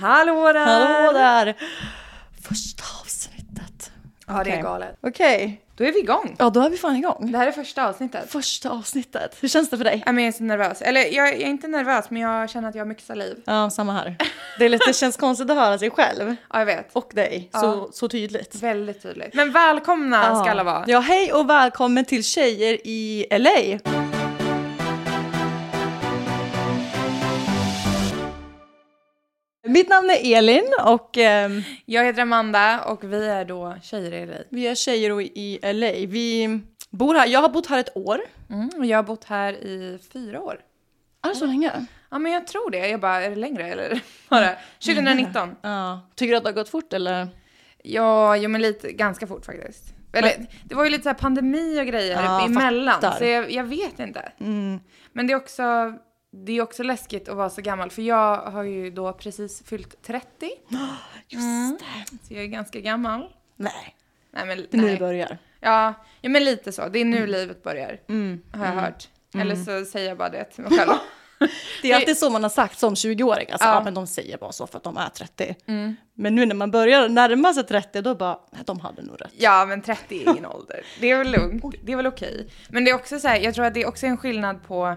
Hallå där! Hallå där! Första avsnittet. Ja, det är galet. Okej. Då är vi igång. Ja, då är vi fan igång. Det här är första avsnittet. Första avsnittet. Hur känns det för dig? Ja, men Jag är så nervös. Eller jag, jag är inte nervös, men jag känner att jag har mycket saliv. Ja, samma här. Det, är lite, det känns konstigt att höra sig själv Ja, jag vet. och dig så, så tydligt. Väldigt tydligt. Men välkomna ska alla vara. Ja, hej och välkommen till Tjejer i LA. Mitt namn är Elin och ehm, Jag heter Amanda och vi är då tjejer i LA. vi är tjejer i LA. Vi bor här, jag har bott här ett år. Mm, och jag har bott här i fyra år. Är det så länge? Ja, men jag tror det. Jag bara, är det längre eller? Bara, 2019. Ja. Tycker du att det har gått fort eller? Ja, jo men lite, ganska fort faktiskt. Eller, det var ju lite så här pandemi och grejer Ja, emellan, fattar. så jag, jag vet inte. Men det är också, det är också läskigt att vara så gammal, för jag har ju då precis fyllt 30. Just det. Så jag är ganska gammal. Nej, Nej, men, det är nu det börjar. Ja, ja, men lite så. Det är nu livet börjar, har jag hört. Eller så säger jag bara det till mig själv. Det är alltid så man har sagt som 20-åring. Alltså, Ja. ja. men de säger bara så för att de är 30. Men nu när man börjar närma sig 30 då bara, nej, de hade nog rätt. Ja, men 30 är ingen ålder. Det är väl lugnt. Det är väl okej. Men det är också så här, jag tror att det är också en skillnad på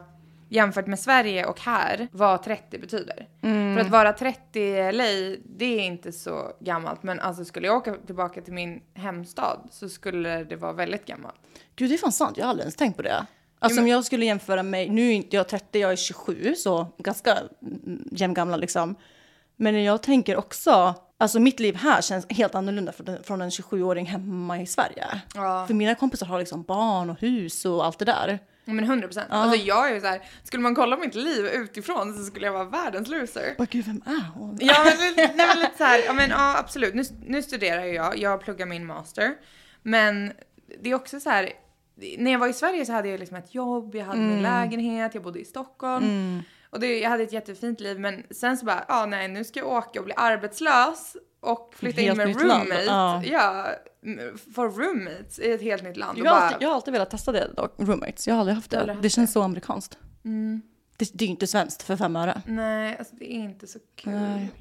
jämfört med Sverige och här, vad 30 betyder. För att vara 30 i LA, det är inte så gammalt. Men alltså skulle jag åka tillbaka till min hemstad så skulle det vara väldigt gammalt. Gud, det är fan sant. Jag har aldrig ens tänkt på det. Alltså om jag skulle jämföra mig, nu är inte jag 30, jag är 27, så ganska mm, jämngamla liksom. Men jag tänker också, alltså mitt liv här känns helt annorlunda från, från en 27-åring hemma i Sverige. Ja. För mina kompisar har liksom barn och hus och allt det där. Ja, Men 100 procent. Alltså jag är ju så här, skulle man kolla mitt liv utifrån så skulle jag vara världens loser. Åh gud, vem är hon? Ja, men, nej, men lite så här, ja, men, ja absolut. Nu, nu studerar jag, jag pluggar min master. Men det är också så här, när jag var i Sverige så hade jag liksom ett jobb, jag hade min lägenhet, jag bodde i Stockholm. Och det, jag hade ett jättefint liv, men sen så bara, ja nej, nu ska jag åka och bli arbetslös och flytta in med roommate. ja. Ja, för roommates i ett helt nytt land. Jag har, bara, alltid, jag har alltid velat testa det dock, roommates. Jag har aldrig haft det. aldrig Det haft känns så amerikanskt. Det, det är ju inte svenskt för fem öre. Nej, alltså det är inte så kul. Nej.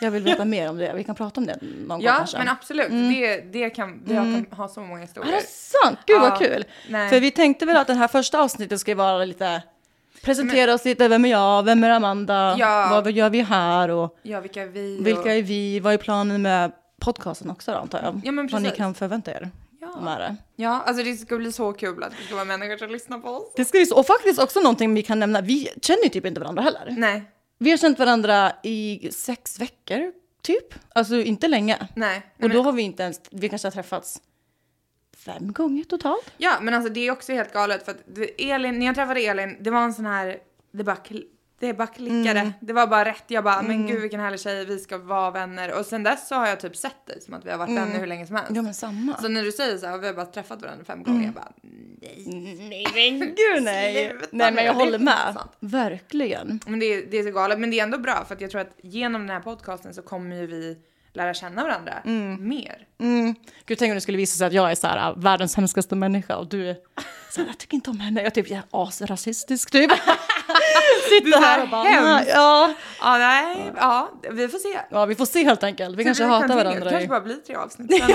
Jag vill veta mer om det. Vi kan prata om det någon gång Ja, kanske. men absolut. Det, det kan, det jag kan ha så många Är historier. det sant? Gud Ja, vad kul! nej. För vi tänkte väl att det här första avsnittet ska vara lite presentera oss lite. Vem är jag? Vem är Amanda? Ja. Vad gör vi här? Och Ja, vilka är vi? vilka och... är vi? Vad är planen med podcasten också då, antar jag? Ja, men Vad ni kan förvänta er Ja. med det. Ja, alltså det ska bli så kul att det ska vara människor som lyssnar på oss. Det ska vi, och faktiskt också någonting vi kan nämna. Vi känner ju typ inte varandra heller. Nej, Vi har känt varandra i sex veckor, typ. Alltså inte länge. nej. Och då men, har vi inte ens, vi kanske har träffats fem gånger totalt. ja, men alltså det är också helt galet för att Elin, när jag träffade Elin, det var en sån här, det bara, det bara klickade. Det var bara rätt. Jag bara, Mm. men gud vilken härlig tjej, vi ska vara vänner. Och sen dess så har jag typ sett dig som att vi har varit vänner hur länge som helst. Mm. Ja men samma. Så när du säger så här, vi har bara träffat varandra fem gånger, jag bara, Nej men gud nej. Nej men jag håller med. Verkligen. Men det, är- det är så galet. Men det är ändå bra för att jag tror att genom den här podcasten så kommer ju vi lära känna varandra mer. Mm. Gud tänk om det skulle visa sig att jag är så här, världens hemskaste människa och du är så här, jag tycker inte om henne. Jag typ jag är asrasistisk typ. Sitter här och bara, ja. Ja, nej, ja, vi får se. ja vi får se helt enkelt. Vi kanske Det hatar continue. varandra. Det kanske bara blir tre avsnitt.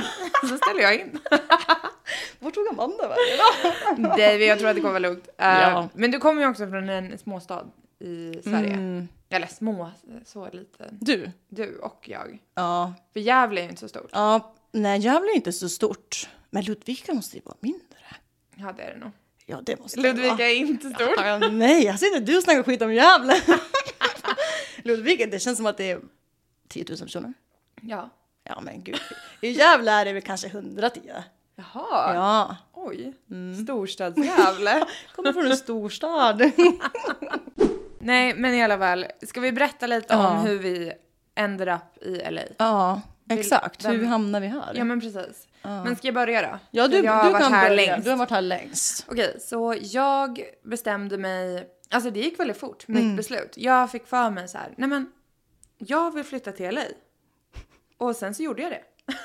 Sen, så ställer jag in. Vart tog Amanda vägen? Jag tror att det kommer vara lugnt. Eh, Ja. Men du kommer ju också från en småstad i Sverige. Mm. Eller små, så liten. Du? Du och jag. Ja. För Gävle är ju inte så stort. Ja, nej Gävle är inte så stort. Men Ludvika måste ju vara mindre. Ja, det är det nog. Ja, det måste Ludvika vara. är inte stort. Ja, nej, alltså inte du snackar skit om Gävle. Ludvika, det känns som att det är 10 000 personer. Ja. Ja, men gud. I Gävle är det väl kanske 110. Jaha. Ja. Oj. Storstads-Gävle. Kommer från en storstad. Nej, men i alla fall. Ska vi berätta lite Ja. om hur vi ended up i LA? ja, exakt. vem- Hur hamnar vi här? Ja, men precis. Men ska jag börja då? Ja, du, du kan börja. längst. Du har varit här längst. Okej, så jag bestämde mig, alltså det gick väldigt fort, mitt Mm. beslut. Jag fick för mig så här, nej men, jag vill flytta till LA. Och sen så gjorde jag det.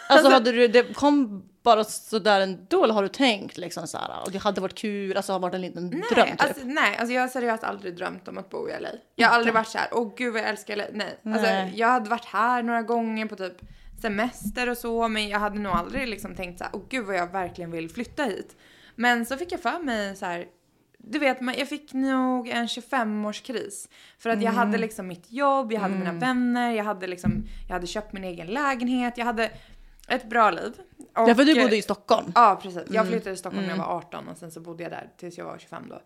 Alltså, hade du, det kom bara sådär ändå, eller har du tänkt liksom så här, och det hade varit kul, alltså har varit en liten dröm Nej, typ? alltså, nej, alltså jag har seriöst aldrig drömt om att bo i LA. Jag har aldrig varit så här, åh gud vad jag älskar LA. Nej. Alltså, Nej. jag hade varit här några gånger på typ semester och så, men jag hade nog aldrig liksom tänkt så här, åh gud vad jag verkligen vill flytta hit. Men så fick jag för mig så här, du vet, jag fick nog en 25-årskris. För att jag Mm. hade liksom mitt jobb, jag hade mina vänner, jag hade liksom, jag hade köpt min egen lägenhet, jag hade ett bra liv. Och, ja, för du eh, bodde i Stockholm. Ja, precis. Jag flyttade till Stockholm när jag var 18 och sen så bodde jag där tills jag var 25 då.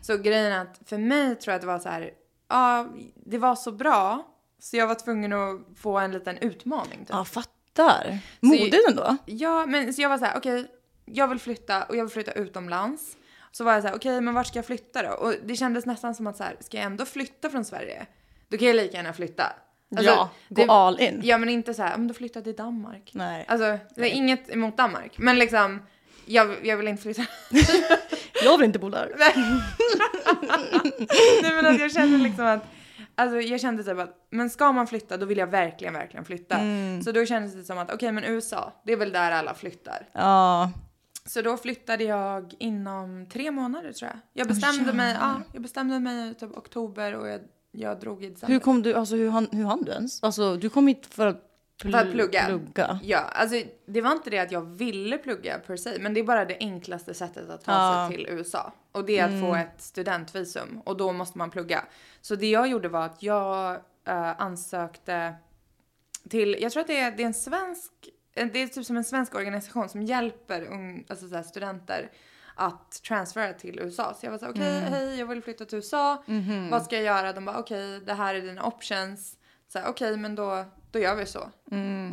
Så grejen är att för mig tror jag att det var så här, ja, det var så bra så jag var tvungen att få en liten utmaning. Typ. Ja, fattar. Modigt ändå. Ja, men så jag var så här, okej, jag vill flytta och jag vill flytta utomlands. Så var jag så här, okej, men vart ska jag flytta då? Och det kändes nästan som att så här, ska jag ändå flytta från Sverige? Då kan jag lika gärna flytta. Alltså, ja, gå all in. Ja, men inte så här, men då flyttar jag till Danmark. Nej. Alltså, det är inget emot Danmark, men liksom, jag, jag vill inte flytta. Jag vill inte bo där. Nej men att jag kände liksom att, alltså jag kände typ att, men ska man flytta då vill jag verkligen, verkligen flytta. Så då kändes det som att, okej men USA, det är väl där alla flyttar. Ja, Så då flyttade jag inom tre månader tror jag. Jag bestämde mig, ja, jag bestämde mig typ oktober och jag, jag drog i december. hur kom du, alltså hur hann, hur hann du ens? Alltså du kom hit för att, pl- För att plugga. plugga. Ja, alltså det var inte det att jag ville plugga per se, men det är bara det enklaste sättet att ta Ja. sig till USA. Och det är att få ett studentvisum och då måste man plugga. Så det jag gjorde var att jag eh, ansökte till, jag tror att det är, det är en svensk, eh, det är typ som en svensk organisation som hjälper ung, alltså så studenter att transfera till USA. Så jag var så okej, hej, jag vill flytta till USA. Vad ska jag göra? De bara, okej, det här är dina options. Så okej, men då, då gör vi så.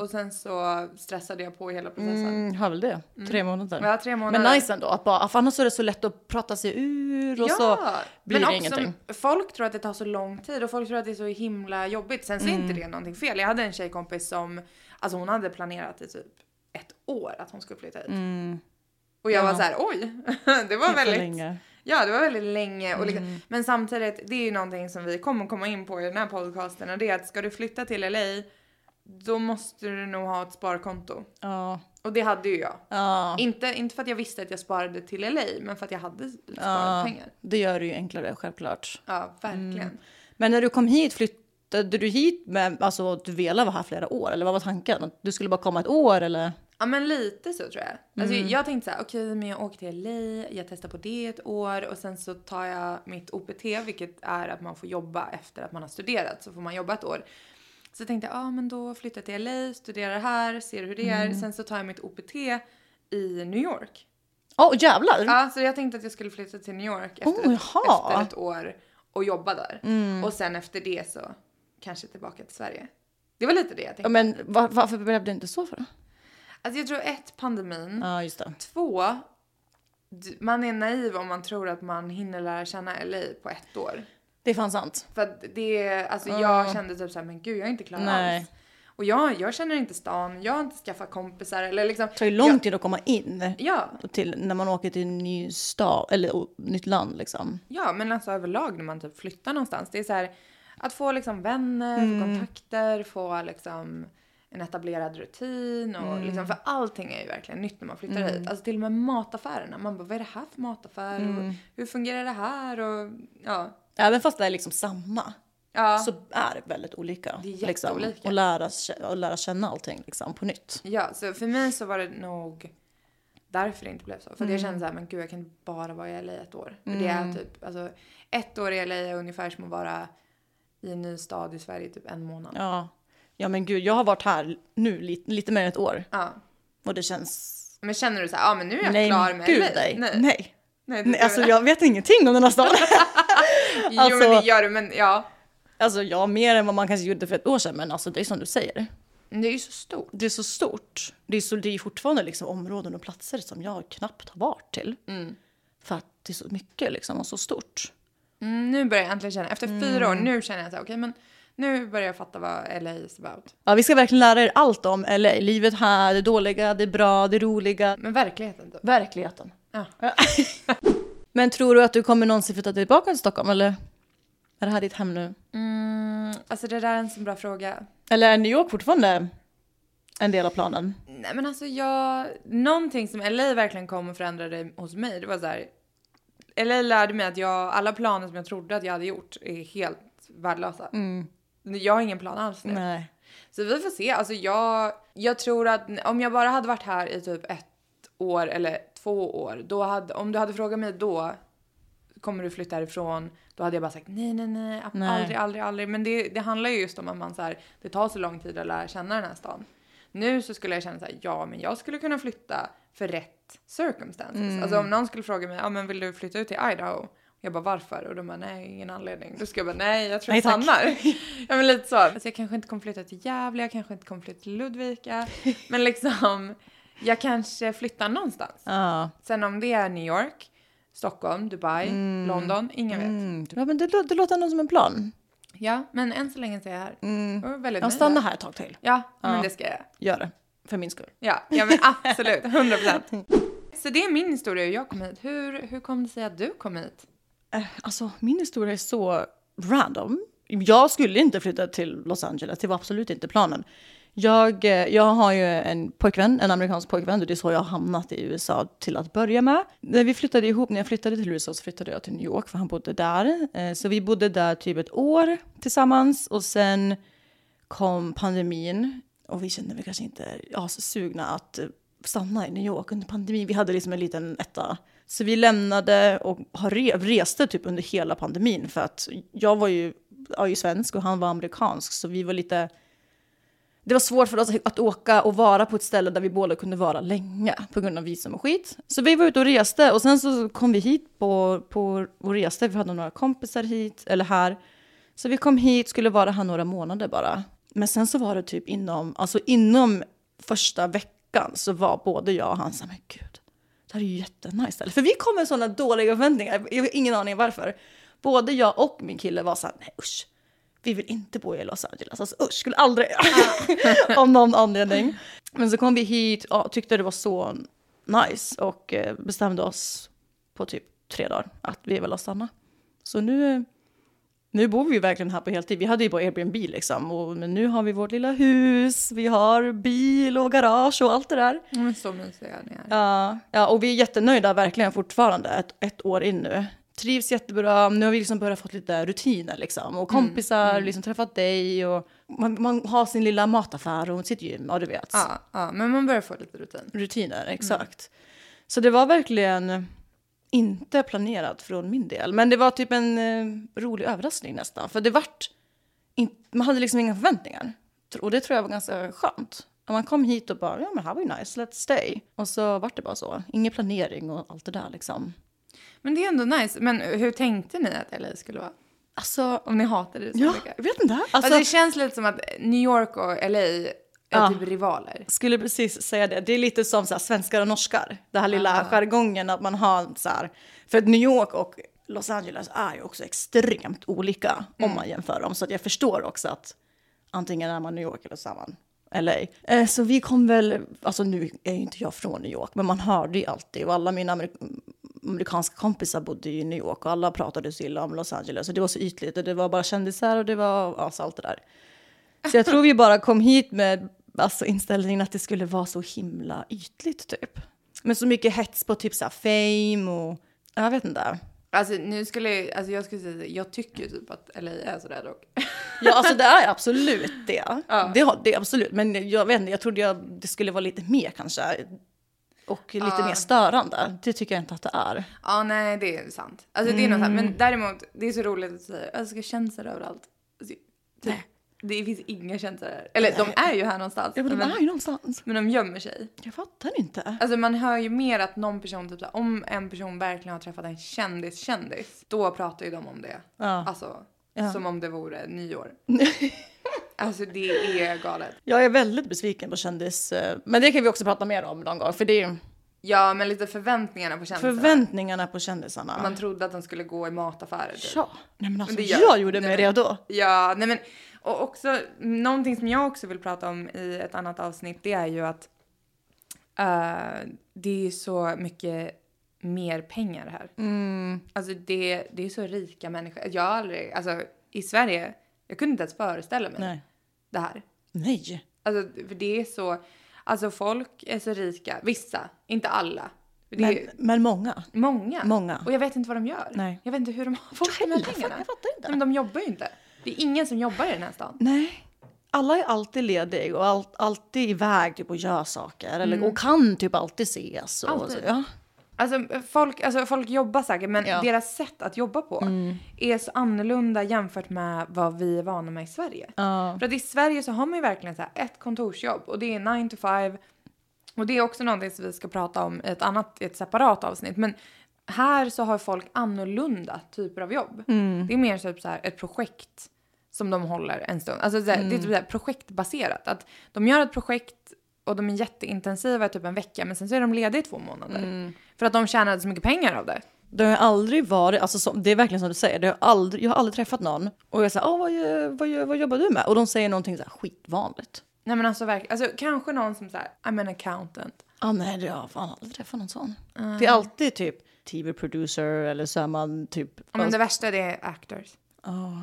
Och sen så stressade jag på hela processen. Mm, har väl det. Tre månader. Ja, tre månader. Men nice ändå, att bara, för annars är det så lätt att prata sig ur och så blir men det också, ingenting. Folk tror att det tar så lång tid och folk tror att det är så himla jobbigt. Sen så är Mm. inte det någonting fel. Jag hade en tjejkompis som, alltså hon hade planerat i typ ett år att hon skulle flytta hit. Och jag Mm. Ja. var så här, oj, det var väldigt, länge. ja det var väldigt länge. Och liksom, Mm. Men samtidigt, det är ju någonting som vi kommer komma in på i den här podcasten och det är att ska du flytta till LA, då måste du nog ha ett sparkonto. Ja, Och det hade ju jag. ja, Inte, inte för att jag visste att jag sparade till LA, men för att jag hade sparat pengar. Det gör det ju enklare självklart. Ja, verkligen. Men när du kom hit, flyttade du hit med, alltså du ville vara här flera år? Eller vad var tanken? Du skulle bara komma ett år eller? Ja men lite så tror jag. Alltså, Jag tänkte så här, okej men jag åker till LA, jag testar på det ett år och sen så tar jag mitt OPT vilket är att man får jobba efter att man har studerat så får man jobba ett år. Så tänkte jag, ja ah, men då flyttar jag till LA, studerar här, ser hur det är. Sen så tar jag mitt OPT i New York. Åh jävlar! Ja, så jag tänkte att jag skulle flytta till New York efter, Oh, ett, efter ett år och jobba där. Och sen efter det så kanske tillbaka till Sverige. Det var lite det jag tänkte. Ja, men var, varför blev det inte så för? Alltså jag tror ett, pandemin. Ja, just det. Två, man är naiv om man tror att man hinner lära känna LA på ett år. Det är fan sant. För att det, alltså jag kände typ såhär, men gud jag är inte klar Nej. alls. Och jag, jag känner inte stan, jag har inte skaffat kompisar eller liksom. Det tar ju lång jag, tid att komma in. Ja, Till när man åker till en ny stad, eller nytt land liksom. ja, men alltså överlag när man typ flyttar någonstans. Det är så här att få liksom vänner, få Mm. kontakter, få liksom en etablerad rutin och Mm. liksom, för allting är ju verkligen nytt när man flyttar hit. Alltså till och med mataffärerna. Man bara, vad är det här för mataffär? Mm. Och hur fungerar det här? Och ja. Även fast det är liksom samma. Ja. Så är det väldigt olika. Det är liksom. Och lära, och lära känna allting liksom, på nytt. Ja, så för mig så var det nog därför det inte blev så. För Mm. jag kände så här, men gud jag kan inte bara vara i LA ett år. För det är typ, alltså ett år i LA är ungefär som att vara i en ny stad i Sverige typ en månad. Ja. Ja. ja, men gud, jag har varit här nu lite, lite mer än ett år. Och det känns... Men känner du så här, ja men nu är jag nej, klar med gud, LA? nej. Nej. nej. nej. Nej, alltså jag vet ingenting om den här staden. jo alltså- men det gör du, men ja. alltså ja, mer än vad man kanske gjorde för ett år sedan, men alltså det är som du säger. Det är ju så stort. Det är så stort. Det är, så, det är fortfarande liksom områden och platser som jag knappt har varit till. För att det är så mycket liksom och så stort. Mm, nu börjar jag äntligen känna, efter fyra Mm. år, nu känner jag här, okej men nu börjar jag fatta vad LA is about. Ja, vi ska verkligen lära er allt om LA. Livet här, det dåliga, det bra, det roliga. Men verkligheten typ. Verkligheten. Ja. Men tror du att du kommer någonsin flytta tillbaka till Stockholm eller? Är det här ditt hem nu? Mm, alltså det där är en så bra fråga. Eller är New York fortfarande en del av planen? Nej men alltså jag, någonting som LA verkligen kom och förändrade hos mig, det var så här. LA lärde mig att jag, alla planer som jag trodde att jag hade gjort är helt värdelösa. Jag har ingen plan alls nu. Nej. Så vi får se. Alltså jag, jag tror att om jag bara hade varit här i typ ett år eller två år, då hade, om du hade frågat mig då, kommer du flytta härifrån? Då hade jag bara sagt nej, nej, nej, Nej. aldrig, aldrig, aldrig. Men det, det handlar ju just om att man så här, det tar så lång tid att lära känna den här stan. Nu så skulle jag känna så här, ja, men jag skulle kunna flytta för rätt circumstances. Alltså om någon skulle fråga mig, ja, men vill du flytta ut till Idaho? Jag bara varför? Och de bara nej, ingen anledning. Då ska jag bara nej, jag tror Nej, jag stannar. ja men lite så. Alltså, jag kanske inte kommer flytta till Gävle, jag kanske inte kommer flytta till Ludvika. men liksom, jag kanske flyttar någonstans. Ja. Sen om det är New York, Stockholm, Dubai, London, ingen vet. Mm. ja men det, det låter ändå som en plan. Ja, men än så länge så är jag här. Jag är väldigt Jag stannar här ett tag till. Ja, men det ska jag. Gör det. För min skull. Ja, ja men absolut, 100 procent. Så det är min historia hur jag kom hit. Hur, hur kom det sig att du kom hit? Eh, alltså min historia är så random. Jag skulle inte flytta till Los Angeles, det var absolut inte planen. Jag, eh, jag har ju en pojkvän, en amerikansk pojkvän och det är så jag har hamnat i USA till att börja med. När vi flyttade ihop, när jag flyttade till USA så flyttade jag till New York för han bodde där. Eh, så vi bodde där typ ett år tillsammans och sen kom pandemin och vi kände vi kanske inte ja, så sugna att stanna i New York under pandemin. Vi hade liksom en liten etta. Så vi lämnade och har re- reste typ under hela pandemin för att jag var ju, jag är ju svensk och han var amerikansk så vi var lite det var svårt för oss att åka och vara på ett ställe där vi båda kunde vara länge på grund av visum och skit. Så vi var ute och reste och sen så kom vi hit på, på och reste. Vi hade några kompisar hit, eller här. Så vi kom hit, skulle vara här några månader bara. Men sen så var det typ inom, alltså inom första veckan så var både jag och han såhär, men gud, det här är ju jättenice ställe. För vi kom med sådana dåliga förväntningar, jag har ingen aning varför. Både jag och min kille var så här, nej usch, vi vill inte bo i Los Angeles. Alltså usch, skulle aldrig, av någon anledning. Men så kom vi hit och tyckte det var så nice och eh, bestämde oss på typ tre dagar att vi vill stanna. Så nu, nu bor vi ju verkligen här på heltid. Vi hade ju bara Airbnb liksom, och, men nu har vi vårt lilla hus, vi har bil och garage och allt det där. Men så mysiga ni är. Ja, ja, och vi är jättenöjda verkligen fortfarande, ett, ett år in nu. Trivs jättebra, nu har vi liksom börjat fått lite rutiner liksom. Och kompisar, liksom träffat dig och man, man har sin lilla mataffär och sitt gym, ja du vet. Ja, ja, men man börjar få lite rutin. Rutiner, exakt. Så det var verkligen inte planerat från min del. Men det var typ en eh, rolig överraskning nästan. För det vart, in, man hade liksom inga förväntningar. Och det tror jag var ganska skönt. När man kom hit och bara, ja men här var ju nice, let's stay. Och så vart det bara så. Ingen planering och allt det där liksom. Men det är ändå nice. Men hur tänkte ni att LA skulle vara? Alltså, Om ni hatade det så ja, mycket? jag vet inte. Alltså, Alltså, det känns lite som att New York och LA Ja. typ rivaler. skulle precis säga det. Det är lite som så här, svenskar och norskar. Det här lilla jargongen att man har så här. För att New York och Los Angeles är ju också extremt olika Mm. om man jämför dem. Så att jag förstår också att antingen är man New York eller så är man LA. Eh, så vi kom väl, alltså nu är ju inte jag från New York, men man hörde ju alltid och alla mina amerik- amerikanska kompisar bodde i New York och alla pratade så illa om Los Angeles och det var så ytligt och det var bara kändisar och det var alltså, allt det där. Så jag tror vi bara kom hit med alltså, inställningen att det skulle vara så himla ytligt typ. Men så mycket hets på typ så här fame och jag vet inte. Alltså nu skulle jag, alltså jag skulle säga, jag tycker ju typ att LA är sådär dock. Ja, alltså det är absolut det. Ja. Det, har, det är absolut, men jag vet inte, jag trodde jag, det skulle vara lite mer kanske. Och lite mer störande. Det tycker jag inte att det är. Ja, nej, det är sant. Alltså det är något här, men däremot, det är så roligt att säga, jag ska kändisar överallt. Alltså, typ, det finns inga kändisar. Eller de är ju här någonstans. Ja, men de men, är ju någonstans. men de gömmer sig. Jag fattar inte. Alltså man hör ju mer att någon person, typ såhär, om en person verkligen har träffat en kändis kändis, då pratar ju de om det. Ja. Alltså, Ja. som om det vore nyår. alltså det är galet. Jag är väldigt besviken på kändis. eh, Men det kan vi också prata mer om någon gång. För det är ju Ja, men lite förväntningarna på kändisar. förväntningarna på kändisarna. Man trodde att de skulle gå i mataffärer. Typ. Ja, nej men alltså det gör- jag gjorde nej, mig men- redo. Ja, nej men och också någonting som jag också vill prata om i ett annat avsnitt, det är ju att eh, det är så mycket mer pengar här. Mm. Alltså det, det är så rika människor. Jag har aldrig, alltså i Sverige, jag kunde inte ens föreställa mig Nej. det här. Nej. Alltså för det är så, alltså folk är så rika, vissa, inte alla. Men, är men många. många. många. Och jag vet inte vad de gör. Nej. Jag vet inte hur de har fått de här pengarna. jag fattar inte. Men de jobbar ju inte. Det är ingen som jobbar i den här stan. Nej. Alla är alltid lediga och all, alltid iväg typ, och gör saker. Eller, Mm. och kan typ alltid ses. Och, Alltid. Så, ja. Alltså folk, alltså folk jobbar säkert men Ja. Mm. deras sätt att jobba på är så annorlunda jämfört med vad vi är vana med i Sverige. Ja. För att i Sverige så har man ju verkligen så ett kontorsjobb och det är 9 to 5. Och det är också någonting som vi ska prata om i ett annat, ett separat avsnitt. Men här så har folk annorlunda typer av jobb. Mm. Det är mer typ så här ett projekt som de håller en stund. Alltså så här, det är typ så här projektbaserat. Att de gör ett projekt och de är jätteintensiva i typ en vecka men sen så är de lediga i två månader. För att de tjänade så mycket pengar av det. Det har aldrig varit, alltså som, det är verkligen som du säger, det har aldrig, jag har aldrig träffat någon och jag säger, vad, gör- vad, gör- vad jobbar du med? Och de säger någonting så här skitvanligt. Nej men alltså verkligen, alltså kanske någon som säger I'm an accountant. Ja, nej, det har jag fan aldrig träffat någon sån. Det är alltid typ tv-producer eller så är man typ... Ja, men det värsta det är actors.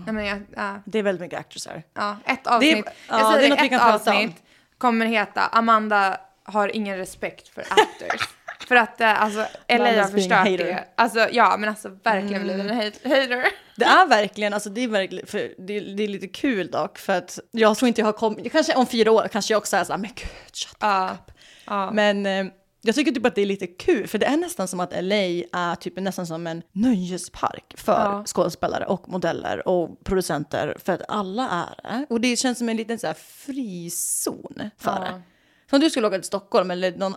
Nej men jag, ja, Det är väldigt mycket actors här. ja, ett avsnitt. ja, jag det är säger något vi ett kan prata om. avsnitt kommer heta Amanda har ingen respekt för actors. för att eh, alltså LA har förstört hater. det. Alltså ja men alltså verkligen blivit en hate- hater. Det är verkligen, alltså det är verkligen, för det, det är lite kul dock för att jag tror inte jag har kommit, kanske om fyra år kanske jag också är så här, men gud, shut Ja. up. Ja. Men eh, jag tycker typ att det är lite kul, för det är nästan som att LA är typ nästan som en nöjespark för Ja. skådespelare och modeller och producenter, för att alla är det. Och det känns som en liten så här frizon för Ja. det. Som du skulle åka till Stockholm eller någon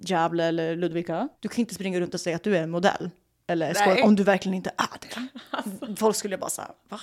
Gävle eller Ludvika, du kan inte springa runt och säga att du är en modell. Eller Nej. om du verkligen inte är det. Folk skulle bara säga, va?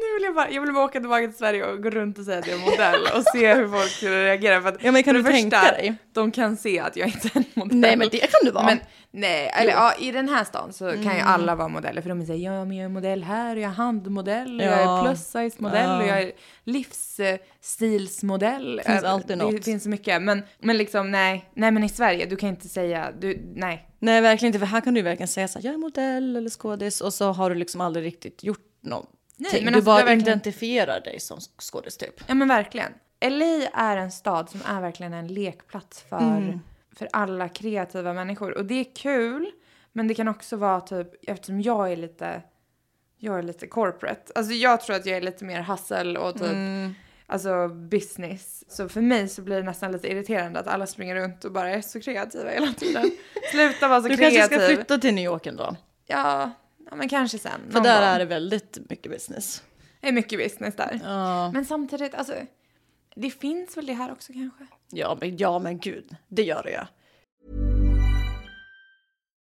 Alltså nu vill jag bara, jag vill bara åka tillbaka till Sverige och gå runt och säga att jag är modell och se hur folk skulle reagera. För att Ja, men kan du det tänka första, dig? De kan se att jag inte är en modell. Nej men det kan du vara. Men nej, eller ja, i den här stan så kan ju alla vara modeller för de säger ja men jag är modell här och jag är handmodell och jag Ja. är plus size modell Ja. och jag är livsstilsmodell. Det finns alltid Det något. finns så mycket men, men liksom nej, nej men i Sverige du kan inte säga, du, nej. Nej, verkligen inte. För här kan du verkligen säga så här, jag är modell eller skådis och så har du liksom aldrig riktigt gjort någonting. Nej, men du alltså, bara verkligen- identifierar dig som skådis typ. Ja men verkligen. LA är en stad som är verkligen en lekplats för, Mm. för alla kreativa människor. Och det är kul, men det kan också vara typ, eftersom jag är lite, jag är lite corporate. Alltså jag tror att jag är lite mer hustle och typ, Mm. alltså business. Så för mig så blir det nästan lite irriterande att alla springer runt och bara är så kreativa hela tiden. Sluta vara så Du kreativ. kanske ska flytta till New York ändå. Ja, ja, men kanske sen. För där gång. är det väldigt mycket business. Det är mycket business där. Ja. Men samtidigt, alltså, det finns väl det här också kanske? Ja, men, ja, men gud, det gör det ju.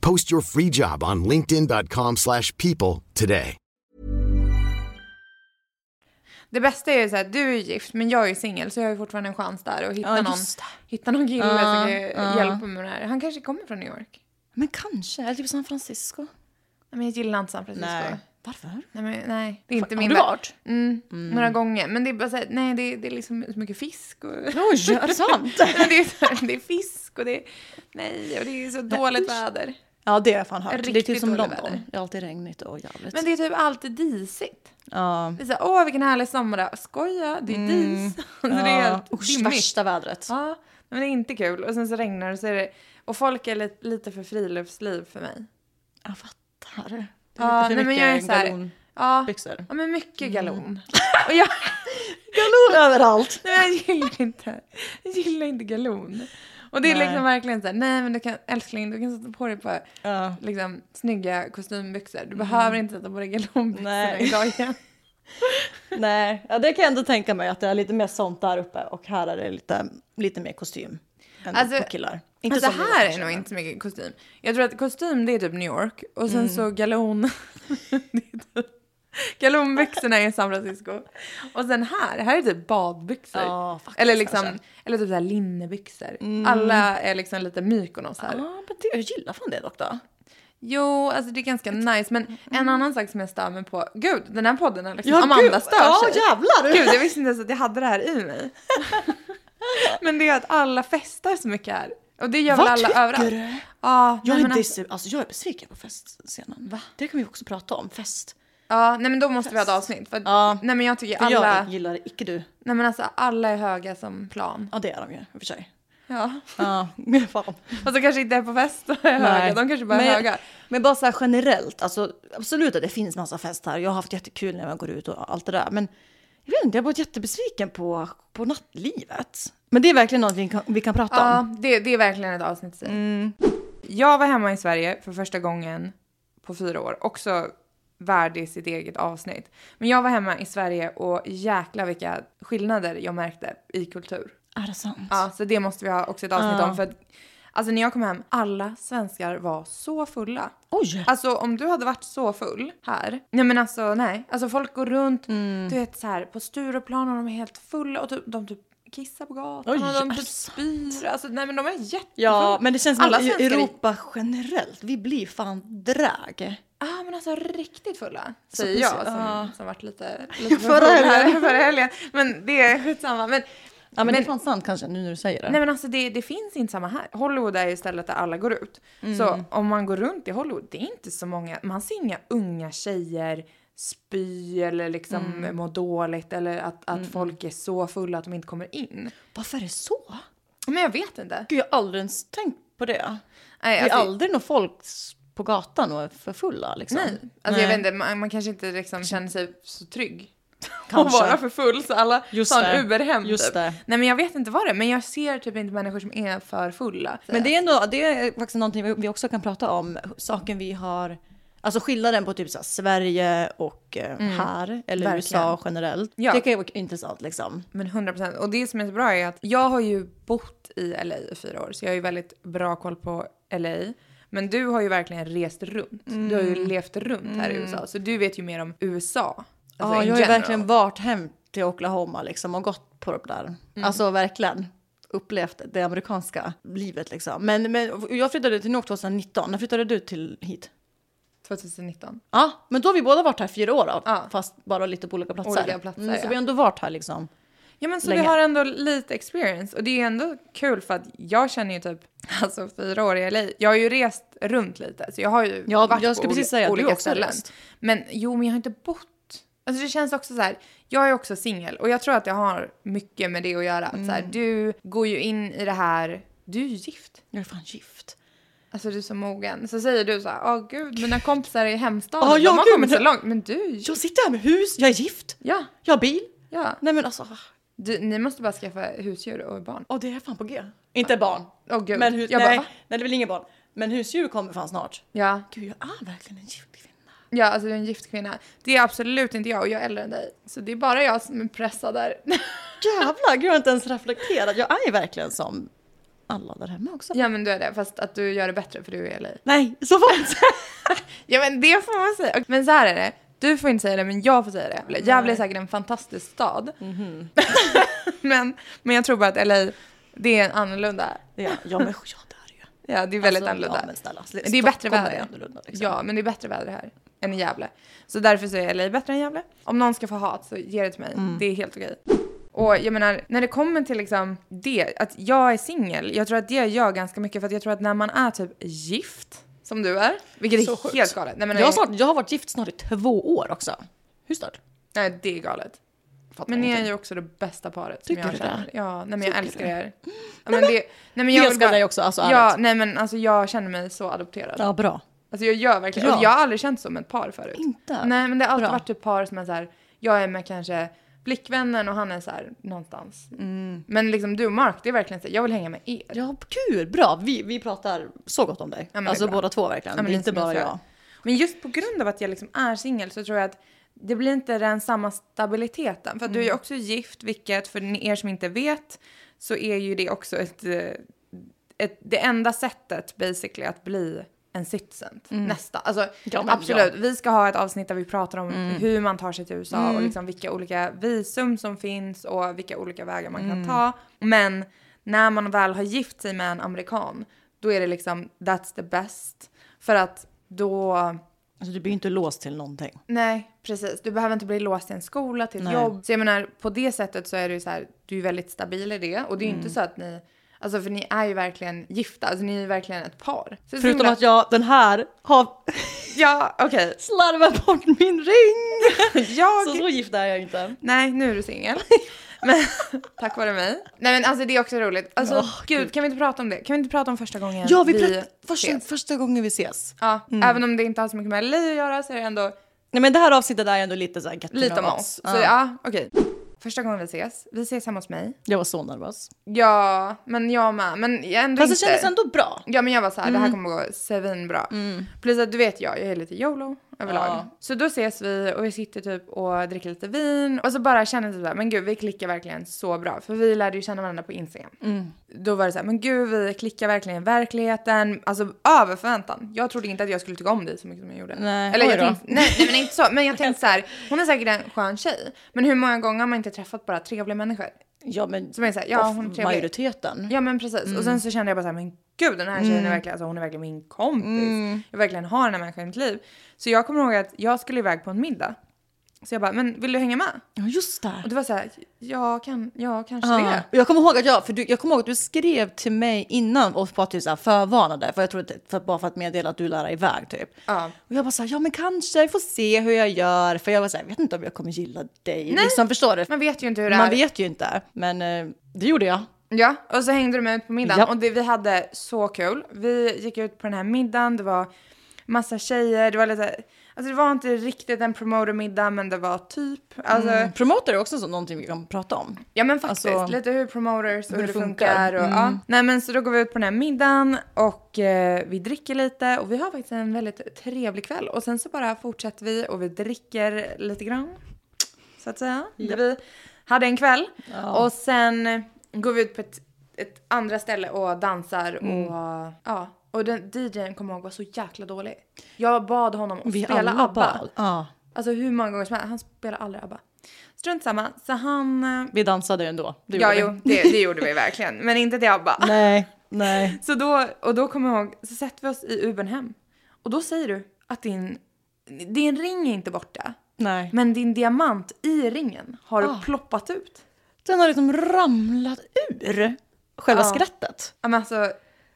Post your free job on linkedin.com/people slash people today. Det bästa är ju så här, du är gift men jag är singel så jag har ju fortfarande en chans där att hitta, Ja, någon, hitta någon kille Ja, som kan ja. hjälpa mig med det här. Han kanske kommer från New York. Men kanske, eller typ San Francisco. Nej, men jag gillar inte San Francisco. Nej. Varför? Nej, men, nej det är inte Har min du varit? Mm, Några gånger. Men det är bara så här, nej det är, det är liksom så mycket fisk och... Oj, är det sant? Det, är, det är fisk och det är, nej och det är så dåligt väder. Ja, det har jag fan hört. Det är typ som London. väder. Det är alltid regnigt och jävligt. Men det är typ alltid disigt. Ja. Det är så här, åh vilken härlig sommardag. Skoja, det är dis. Så det är ja. helt Usch, dimmigt. värsta vädret. Ja, men det är inte kul. Och sen så regnar det så är det... Och folk är lite, lite för friluftsliv för mig. Jag fattar. Det är Ja, lite för nej, men jag är mycket så här-. Ja, ja men mycket galon. Och jag, Galon överallt! nej, jag gillar inte, jag gillar inte galon. Och det är Nej. liksom verkligen så här, nej men du kan, älskling, du kan sätta på dig på Ja. liksom, snygga kostymbyxor. Du behöver inte sätta på dig galonbyxorna idag igen. Nej, ja, det kan jag ändå tänka mig att det är lite mer sånt där uppe och här är det lite, lite mer kostym. Än Alltså- på killar. Inte Alltså här är nog inte så mycket kostym. Jag tror att kostym det är typ New York och Mm. sen så galon. det är typ, galonbyxorna är San Francisco. Och sen här, här är typ badbyxor. Ja, faktiskt, eller liksom, kanske. eller typ så här linnebyxor. Alla är liksom lite Mykonos här. Ja, men det, jag gillar fan det dock då. Jo, alltså det är ganska nice. Men en annan sak som jag stör mig på. Gud, den här podden har liksom Ja, Amanda gud. stör Ja, sig. jävlar. Gud, jag visste inte ens att jag hade det här i mig. men det är att alla festar så mycket här. Och det gör väl Vad alla tycker överallt. du? Ja, Jag är, dis- alltså, jag är besviken på festscenen. Va? Det kan vi också prata om, fest. Ja, nej men då måste vi ha ett avsnitt. För, Ja. Nej men jag tycker För alla, jag gillar det, icke du. nej men alltså alla är höga som plan. Ja, det är de ju i och för sig. Ja. Ja, fan. Och så kanske inte är på fest och är höga, de kanske bara är men, höga. Men bara så här generellt, alltså absolut att det finns massa fest här. Jag har haft jättekul när jag går ut och allt det där. Men jag vet inte, jag har varit jättebesviken på, på nattlivet. Men det är verkligen något vi kan, vi kan prata Ja, om. det, det är verkligen ett avsnitt. Mm. Jag var hemma i Sverige för första gången på fyra år. Också värdig sitt eget avsnitt. Men jag var hemma i Sverige och jäkla vilka skillnader jag märkte i kultur. Är det sant? Ja, så det måste vi ha också ett avsnitt Ja. om. För att, alltså när jag kom hem, alla svenskar var så fulla. Oj! Alltså om du hade varit så full här. Nej men alltså nej. Alltså folk går runt, Mm. du vet så här på Stureplan och de är helt fulla och typ, de typ kissar på gatan Oj, och de typ spyr. Alltså nej men de är jättefulla. Ja, men det känns som Alla svenskar är- Europa generellt, vi blir fan drag. Ja men alltså riktigt fulla. Så Säger jag som, ja. som varit lite, lite Förra full här helgen. förra helgen. Men det är skitsamma. Men, Ja, men, Men- det är fan sant kanske nu när du säger det. Nej men alltså det, det finns inte samma här. Hollywood är ju stället där alla går ut. Mm. Så om man går runt i Hollywood, det är inte så många, man ser inga unga tjejer spy eller liksom Mm. må dåligt eller att, att folk är så fulla att de inte kommer in. Varför är det så? Men jag vet inte. Gud, jag har aldrig ens tänkt på det. Nej, det är alltså, aldrig någon folk på gatan och är för fulla liksom. nej. Alltså jag vet inte, man, man kanske inte liksom känner sig så trygg. Kanske. Att vara för full så alla Just tar en Uber hem Just typ. det. Nej men jag vet inte vad det är, men jag ser typ inte människor som är för fulla. Men det är, ändå, det är faktiskt någonting vi- vi också kan prata om. Saken vi har, alltså skillnaden på typ så här, Sverige och eh, här, eller verkligen. USA generellt. Ja. Det kan ju vara intressant liksom. Men 100 procent. Och det som är så bra är att jag har ju bott i LA i fyra år, så jag har ju väldigt bra koll på LA. Men du har ju verkligen rest runt. Du har ju Mm. levt runt här i USA, så du vet ju mer om USA. Alltså ja, jag har ju verkligen varit hem till Oklahoma liksom och gått på det där. Alltså verkligen upplevt det amerikanska livet liksom. Men, men jag flyttade till New York 2019. När flyttade du till hit? 2019. Ja, men då har vi båda varit här fyra år då, Ja. fast bara lite på olika platser. Olika platser, Mm, så ja. vi har ändå varit här liksom. Ja men så Länge. vi har ändå lite experience och det är ändå kul för att jag känner ju typ, alltså fyra år i LA, jag har ju rest runt lite så jag har ju Ja, varit jag ska på precis säga du olika ställen. Men jo, men jag har inte bott. Alltså det känns också så här, jag är också singel och jag tror att jag har mycket med det att göra. Att så Mm. här, du går ju in i det här, du är ju gift. Jag är fan gift. Alltså du är så mogen. Så säger du så här, åh gud, mina kompisar i hemstaden, Ja, de har gud, kommit så långt. Men du ju Jag sitter här med hus, jag är gift, Ja, jag har bil. ja. Nej men alltså, Du, ni måste bara skaffa husdjur och barn. åh det är fan på G. Inte barn. Åh gud. Men hus, jag nej, bara, va? nej, det väl inga barn. Men husdjur kommer fan snart. Ja. Gud, jag är verkligen en gift kvinna. Ja, alltså du är en gift kvinna. Det är absolut inte jag och jag är äldre än dig. Så det är bara jag som är pressad där. Jävlar, gud jag har inte ens reflekterat. Jag är verkligen som alla där hemma också. ja men du är det, fast att du gör det bättre för du är LA. Nej, så får man inte säga. Ja men det får man säga. Men så här är det. Du får inte säga det, men jag får säga det. Gävle är säkert en fantastisk stad. men, men jag tror bara att LA, det är annorlunda. Ja, ja men ja, det är det ju. Ja, det är väldigt Alltså, annorlunda. Ja, men snälla. det är bättre väder. är liksom. Ja, men det är bättre väder här än i Gävle. Så därför så är LA bättre än Gävle. Om någon ska få hat så ge det till mig. Mm. Det är helt okej. Och jag menar, när det kommer till liksom det, att jag är singel, jag tror att det gör ganska mycket för att jag tror att när man är typ gift, som du är, vilket Så är sjukt. helt galet. Nej, men Jag, har snart, jag har varit gift snart i två år också. Hur stört? nej, det är galet. Fattar Men ni är ju också det bästa paret Tycker som jag du det? känner. Ja, nej men jag Tycker älskar du? er. Ja, men det, nej, men jag älskar bara- dig också, alltså Ja, ärligt. nej men alltså jag känner mig så adopterad. Ja, bra. Alltså jag gör verkligen, Ja. och jag har aldrig känt som ett par förut. Inte? Nej men det har alltid Bra. varit ett par som är så här, jag är med kanske blickvännen och han är så här någonstans. Men liksom du och Mark, det är verkligen så här, jag vill hänga med er. Ja, kul, bra. Vi, vi pratar så gott om dig. Ja, alltså båda två verkligen. Ja, men det är inte jag bara jag. Men just på grund av att jag liksom är singel så tror jag att det blir inte den samma stabiliteten. För att du är Mm. ju också gift, vilket för er som inte vet så är ju det också ett, eh, ett det enda sättet basically att bli en citizen. Nästa. Alltså Mm. Ja, men absolut, ja. Mm. vi ska ha ett avsnitt där vi pratar om hur man tar sig till USA och liksom vilka olika visum som finns och vilka olika vägar man Mm. kan ta. Men när man väl har gift sig med en amerikan, då är det liksom that's the best. För att då, Alltså du blir inte låst till någonting. nej precis, du behöver inte bli låst till en skola, till ett jobb. Så jag menar, på det sättet så är det ju så här, du är väldigt stabil i det. Och det är ju Mm. inte så att ni, alltså för ni är ju verkligen gifta, alltså ni är ju verkligen ett par. Så Förutom himla- att jag, den här, har Ja, okej. slarvat bort min ring. Jag... Så så gift är jag inte. Nej, nu är du singel. Men tack vare mig. Nej men alltså det är också roligt. Alltså Åh, gud, gud. kan vi inte prata om det? Kan vi inte prata om första gången Ja, vi, vi första, ses? första gången vi ses. Ja, även om det inte har så mycket med LA att göra så är det ändå Nej men det här avsnittet är ändå lite så här get to lite om oss. us. Så ja, okej. Första gången vi ses, vi ses hemma hos mig. Jag var så nervös. Ja, men jag med. Men jag ändå Fast det inte. kändes ändå bra. Ja men jag var så här, det här kommer gå svinbra. Plus att du vet jag, jag är lite YOLO överlag. Ja. Så då ses vi och vi sitter typ och dricker lite vin och så bara känner typ men gud vi klickar verkligen så bra. För vi lärde ju känna varandra på Instagram. Då var det så här, men gud vi klickar verkligen i verkligheten. Alltså över förväntan. Jag trodde inte att jag skulle tycka om dig så mycket som jag gjorde. Nej, Eller jag tänkte, nej, nej men inte så. Men jag tänkte så här, hon är säkert en skön tjej. Men hur många gånger har man inte träffat bara trevliga människor? Ja men Som är så här, ja hon är trevlig. majoriteten. Ja men precis. Och sen så kände jag bara så här, men gud den här tjejen är verkligen, alltså hon är verkligen min kompis. Jag verkligen har den här människan i mitt liv. Så jag kommer ihåg att jag skulle iväg på en middag. Så jag bara, men vill du hänga med? Ja just det. Och det var så här, ja, kan, ja kanske Ja. det. Och Jag kommer ihåg att jag, för du, jag kommer ihåg att du skrev till mig innan och bara typ så här förvarnade, för jag tror att, för, bara för att meddela att du lär dig iväg typ. Ja. Och jag bara så här, ja men kanske, vi får se hur jag gör, för jag var så här, jag vet inte om jag kommer gilla dig. Liksom, förstår du? Man vet ju inte hur det Man är. vet ju inte, men eh, det gjorde jag. Ja, och så hängde med ut på middagen Ja. och det, vi hade så kul. Vi gick ut på den här middagen, det var massa tjejer, det var lite, alltså det var inte riktigt en promoter-middag men det var typ, alltså Mm. Promoter är också så, någonting vi kan prata om. Ja men faktiskt, Alltså, lite hur promoters och hur, det funkar. funkar. Och, Mm. ja. Nej men så då går vi ut på den här middagen och eh, vi dricker lite och vi har faktiskt en väldigt trevlig kväll. Och sen så bara fortsätter vi och vi dricker lite grann. Så att säga. Vi hade en kväll och sen går vi ut på ett, ett andra ställe och dansar och ja. Och den DJn kommer ihåg var så jäkla dålig. Jag bad honom att Vi spela ABBA. bad. Ja, Alltså hur många gånger som helst. Han spelar aldrig ABBA. Strunt samma. Så han... eh, vi dansade ändå. Det Ja, jo, det, det gjorde vi verkligen. Men inte till ABBA. Nej, nej. Så då, och då kommer jag ihåg, så sätter vi oss i Ubern hem. Och då säger du att din, din ring är inte borta. Nej. Men din diamant i ringen har Ah. ploppat ut. Den har liksom ramlat ur själva Ja. skrattet. Ja, men alltså,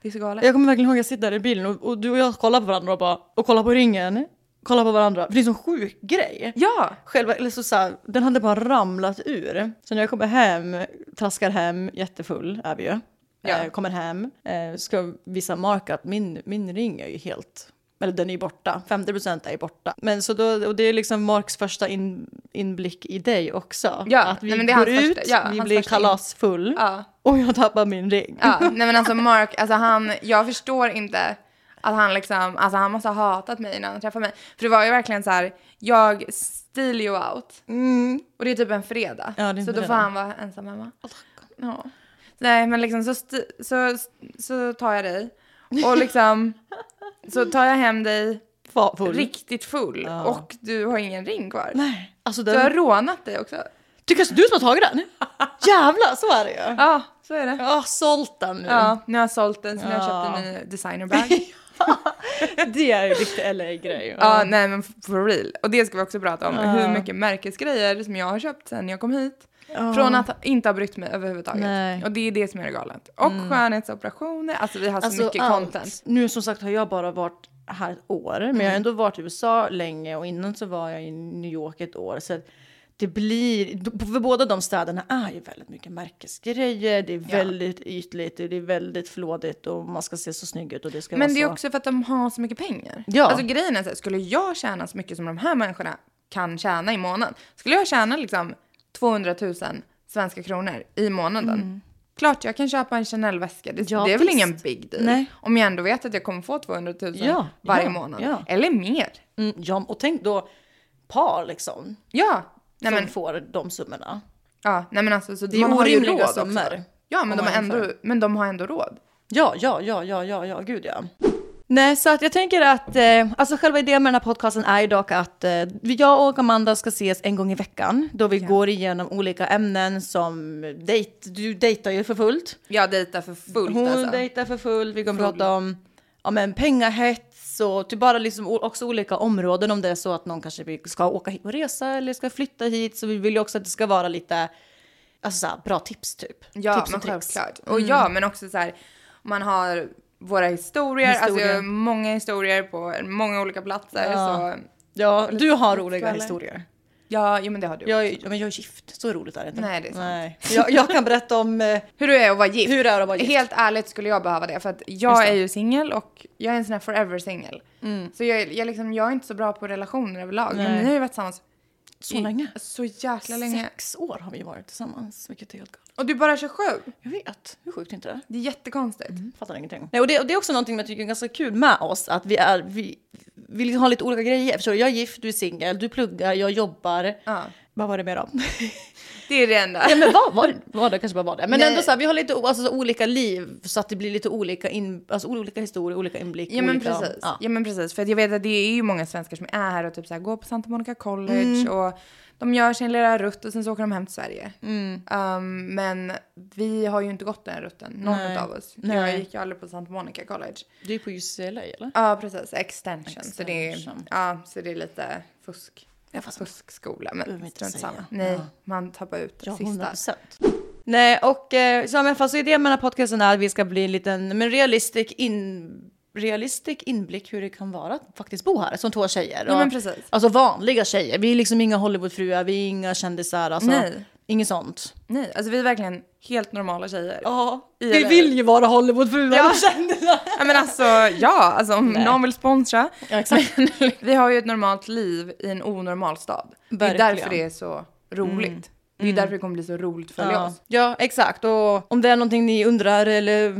det är så galet. Jag kommer verkligen ihåg att jag sitter där i bilen och, och du och jag kollar på varandra och bara, och kollar på ringen. Kollar på varandra. För det är en sån sjuk grej. Ja! Själva, eller så, så här, den hade bara ramlat ur. Så när jag kommer hem, traskar hem, jättefull är vi ju. Ja. Eh, kommer hem, eh, ska visa Mark att min, min ring är ju helt, eller den är ju borta. 50% är ju borta. Men så då, och det är liksom Marks första in, inblick i dig också. Ja, att vi nej, men det är går ut, första- ja, vi blir in- kalasfull Ja. och jag tappar min ring. Ja, nej men alltså Mark, alltså han, jag förstår inte att han liksom, alltså han måste ha hatat mig när han träffade mig. För det var ju verkligen så här, jag steal you out. Och det är typ en fredag. Ja, så då får han vara ensam hemma. Ja. Nej men liksom så, så, så tar jag dig och liksom så tar jag hem dig full. riktigt full och du har ingen ring kvar. Nej, alltså Du har den... rånat dig också. Tycker du som har tagit den? Jävlar, så är det ju. Ja, så är det. Jag har sålt den nu. Ja, nu har jag sålt den så nu har jag Ja. köpt en ny designerbag. Det är ju riktigt LA-grej. Ja, nej men for real. Och det ska vi också prata om. Hur mycket märkesgrejer som jag har köpt sen jag kom hit. Från att inte ha brytt mig överhuvudtaget. Nej. Och det är det som är galet. Och skönhetsoperationer. Alltså vi har så mycket allt. content. Nu som sagt har jag bara varit här ett år, men jag har ändå varit i USA länge och innan så var jag i New York ett år. Så det blir, för båda de städerna är ju väldigt mycket märkesgrejer, det är väldigt ytligt, det är väldigt flådigt och man ska se så snygg ut och det ska Men det är så. också för att de har så mycket pengar. Ja. Alltså grejen är så här, skulle jag tjäna så mycket som de här människorna kan tjäna i månaden. Skulle jag tjäna liksom 200 000 svenska kronor i månaden. Klart jag kan köpa en Chanel-väska. Det, Mm. Ja, det är väl ingen big deal. Nej. Om jag ändå vet att jag kommer få 200 000 Ja, varje ja, månad. Eller mer. Mm, ja, och tänk då par liksom, Ja. Nej som men, får de summorna. ja, nej men alltså så Det är orimliga summor, Ja men de, har ändå, men de har ändå råd. Ja, ja, ja, ja, ja, ja, gud ja. Nej, så att jag tänker att, eh, alltså själva idén med den här podcasten är ju dock att eh, jag och Amanda ska ses en gång i veckan, då vi går igenom olika ämnen som dejt, du dejtar ju för fullt. Jag dejtar för fullt Hon alltså. dejtar för fullt, vi kommer Full. prata om ja, men pengahets och typ bara liksom också olika områden om det är så att någon kanske ska åka hit och resa eller ska flytta hit, så vi vill ju också att det ska vara lite, alltså så här, bra tips typ. Ja, tips men och självklart. Och ja, men också så här, man har våra historier, alltså Historier. jag har många historier på många olika platser. Ja. Så, Ja, du har roliga kvällar. historier. ja, jo, men det har du. Jag men jag är gift, så roligt är det inte. Nej, det är sant. Nej. Jag, jag kan berätta om eh, Hur du är att vara gift. hur det är att vara gift. Helt ärligt skulle jag behöva det, för att jag är ju singel och jag är en sån här forever singel. Så jag, jag, liksom, jag är inte så bra på relationer överlag. Men Nej. ni har ju varit tillsammans så länge. så jäkla länge. Sex år har vi varit tillsammans, vilket är helt galet. Och du är bara 27. Jag vet, hur sjukt är inte det? Det är jättekonstigt. Fattar ingenting. Nej, och, det, och det är också någonting jag tycker är ganska kul med oss, att vi är, vi, vi liksom har lite olika grejer. Förstår du? Jag är gift, du är singel, du pluggar, jag jobbar. Ja. Vad var det mer då? Det är det enda. ja men var det? Var det kanske bara var det. Men Nej. ändå så här, vi har lite alltså, så olika liv, så att det blir lite olika, in, alltså, olika historier, olika inblick. Ja men olika, precis. Ja. Ja. men precis. För jag vet att det är ju många svenskar som är här och typ så här, går på Santa Monica College Mm. och de gör sin lilla rutt och sen så åker de hem till Sverige. Mm. Um, men vi har ju inte gått den rutten, någon Nej. av oss. Nej. Jag gick ju aldrig på Santa Monica College. Du är på UCLA eller? Ja precis, extension. Så, det är, Extension. ja, så det är lite fusk. Ja, fast- Fuskskola, behöver men inte strunt samma. Nej, Ja. man tappar ut det Ja, sista. 100 procent. Nej, och eh, så, men fast idén med den här podcasten är att vi ska bli en liten men realistisk, in, realistisk inblick hur det kan vara att faktiskt bo här som två tjejer. Ja, Och- men precis. Alltså vanliga tjejer. Vi är liksom inga Hollywoodfruar, vi är inga kändisar. Alltså, Nej. Inget sånt. Nej, alltså vi är verkligen helt normala tjejer. Ja, vi vill ju vara Hollywoodfruar. Ja. Ja men alltså, ja, alltså om Nej. någon vill sponsra. Ja, exakt. Vi har ju ett normalt liv i en onormal stad. Det är Verkligen. Mm. därför det är så roligt. Det är därför det kommer bli så roligt att följa Ja. oss. ja, exakt. Och om det är någonting ni undrar eller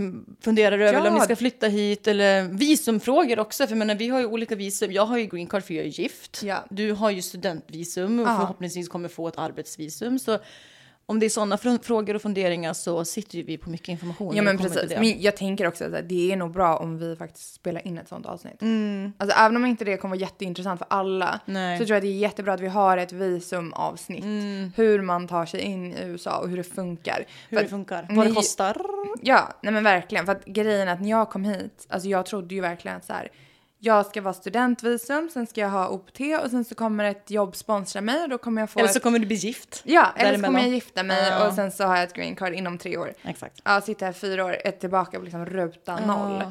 funderar över, Ja. eller om ni ska flytta hit, eller visumfrågor också. För jag menar, vi har ju olika visum. Jag har ju green card för jag är gift. Ja. Du har ju studentvisum och Ja. förhoppningsvis kommer få ett arbetsvisum. Så om det är sådana fr- frågor och funderingar så sitter ju vi på mycket information. Ja men precis. Men jag tänker också att det är nog bra om vi faktiskt spelar in ett sånt avsnitt. Mm. Alltså även om inte det kommer vara jätteintressant för alla Nej. så tror jag att det är jättebra att vi har ett visumavsnitt. Hur man tar sig in i USA och hur det funkar. Mm. Hur För det funkar, vad det kostar. Ja, nej men verkligen. För att grejen är att när jag kom hit, alltså jag trodde ju verkligen att så här, jag ska vara studentvisum, sen ska jag ha OPT och sen så kommer ett jobb sponsra mig och då kommer jag få Eller så ett... kommer du bli gift. Ja, eller så kommer jag gifta mig Ja. och sen så har jag ett green card inom tre år. Exakt. Ja, sitta här fyra år, ett tillbaka på liksom ruta noll.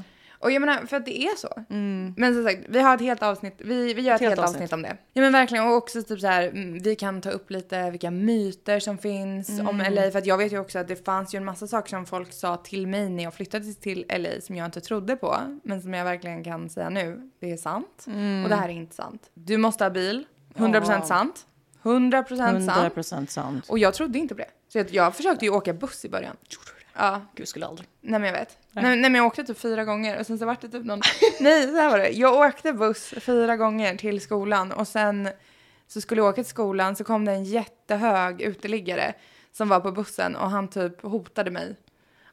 Och jag menar, för att det är så. Men som sagt, vi har ett helt avsnitt, vi, vi gör ett, helt, avsnitt. om det. Ja men verkligen, och också typ så här, mm, vi kan ta upp lite vilka myter som finns om LA. För att jag vet ju också att det fanns ju en massa saker som folk sa till mig när jag flyttade till LA som jag inte trodde på. Men som jag verkligen kan säga nu, det är sant. Och det här är inte sant. Du måste ha bil, 100% Ja. sant. 100% sant. 100% sant. Och jag trodde inte på det. Så jag, jag försökte ju åka buss i början. Ja, Gud skulle aldrig. nej men jag vet. Nej. Nej, men jag åkte typ fyra gånger och sen så vart det typ någon... nej, så här var det. Jag åkte buss fyra gånger till skolan och sen så skulle jag åka till skolan så kom det en jättehög uteliggare som var på bussen och han typ hotade mig.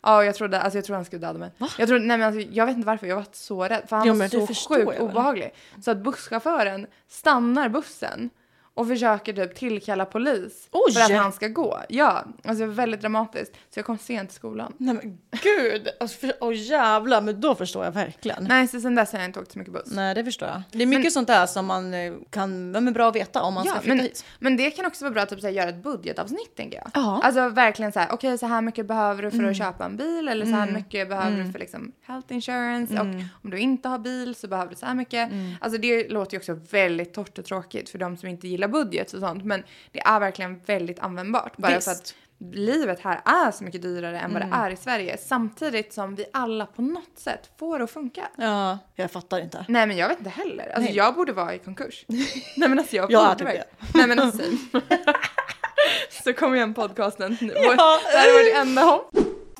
Ja, jag trodde, alltså jag trodde han skulle döda mig. Jag, trodde, nej, men alltså, jag vet inte varför, jag var så rädd. För han Jo, var så sjukt obehaglig. Så att busschauffören stannar bussen och försöker typ tillkalla polis Oj! för att han ska gå. Ja, alltså väldigt dramatiskt. Så jag kom sent till skolan. Nej men gud! Alltså, för, åh jävlar, men då förstår jag verkligen. Nej, så sen dess har jag inte åkt så mycket buss. Nej, det förstår jag. Det är mycket sånt där som man eh, kan, men är bra att veta om man ska flytta men, hit. men det kan också vara bra att typ, så här, göra ett budgetavsnitt tänker jag. Ja. Alltså verkligen så här, okej så här mycket behöver du för Mm. att köpa en bil eller så här mycket behöver du för liksom health insurance Mm. och om du inte har bil så behöver du så här mycket. Alltså det låter ju också väldigt torrt och tråkigt för de som inte gillar budget och sånt men det är verkligen väldigt användbart bara Visst. för att livet här är så mycket dyrare än vad Mm. det är i Sverige samtidigt som vi alla på något sätt får det att funka. Ja, jag fattar inte. Nej men jag vet inte heller. Alltså Nej. jag borde vara i konkurs. Nej men alltså jag Jag borde typ verkligen- det. Nej men alltså. Så kom igen podcasten. Nu. Ja. Det här är vårt enda hopp.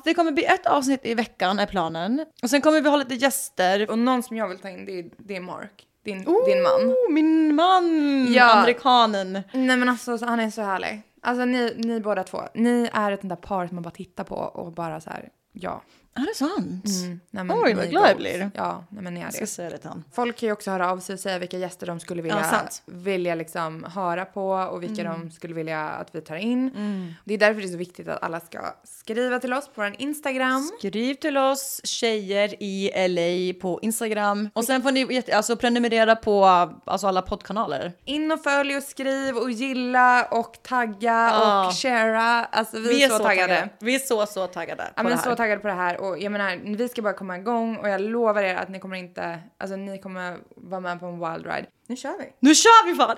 Det kommer bli ett avsnitt i veckan är planen. Och sen kommer vi ha lite gäster. Och någon som jag vill ta in det är, det är Mark. Din, din man. Oh, min man! Ja. Amerikanen. Nej men alltså så- han är så härlig. Alltså ni, ni båda två. Ni är ett sånt där par som man bara tittar på och bara så här. Ja. Är det sant? Mm, nej, men Oj, vad är glad jag blir. Ja, nej, men är Jag ska det. säga det till. Folk kan ju också höra av sig och säga vilka gäster de skulle vilja, Ja, vilja liksom höra på och vilka Mm. de skulle vilja att vi tar in. Det är därför det är så viktigt att alla ska skriva till oss på vår Instagram. Skriv till oss tjejer i LA på Instagram. Och sen får ni alltså, prenumerera på alltså, alla poddkanaler. In och följ och skriv och gilla och tagga Ja. och sharea. Alltså vi, är så, taggade. Vi är så, så taggade Ja, det men så taggade på det här och jag menar vi ska bara komma igång och jag lovar er att ni kommer inte, alltså ni kommer vara med på en wild ride. Nu kör vi! Nu kör vi fan!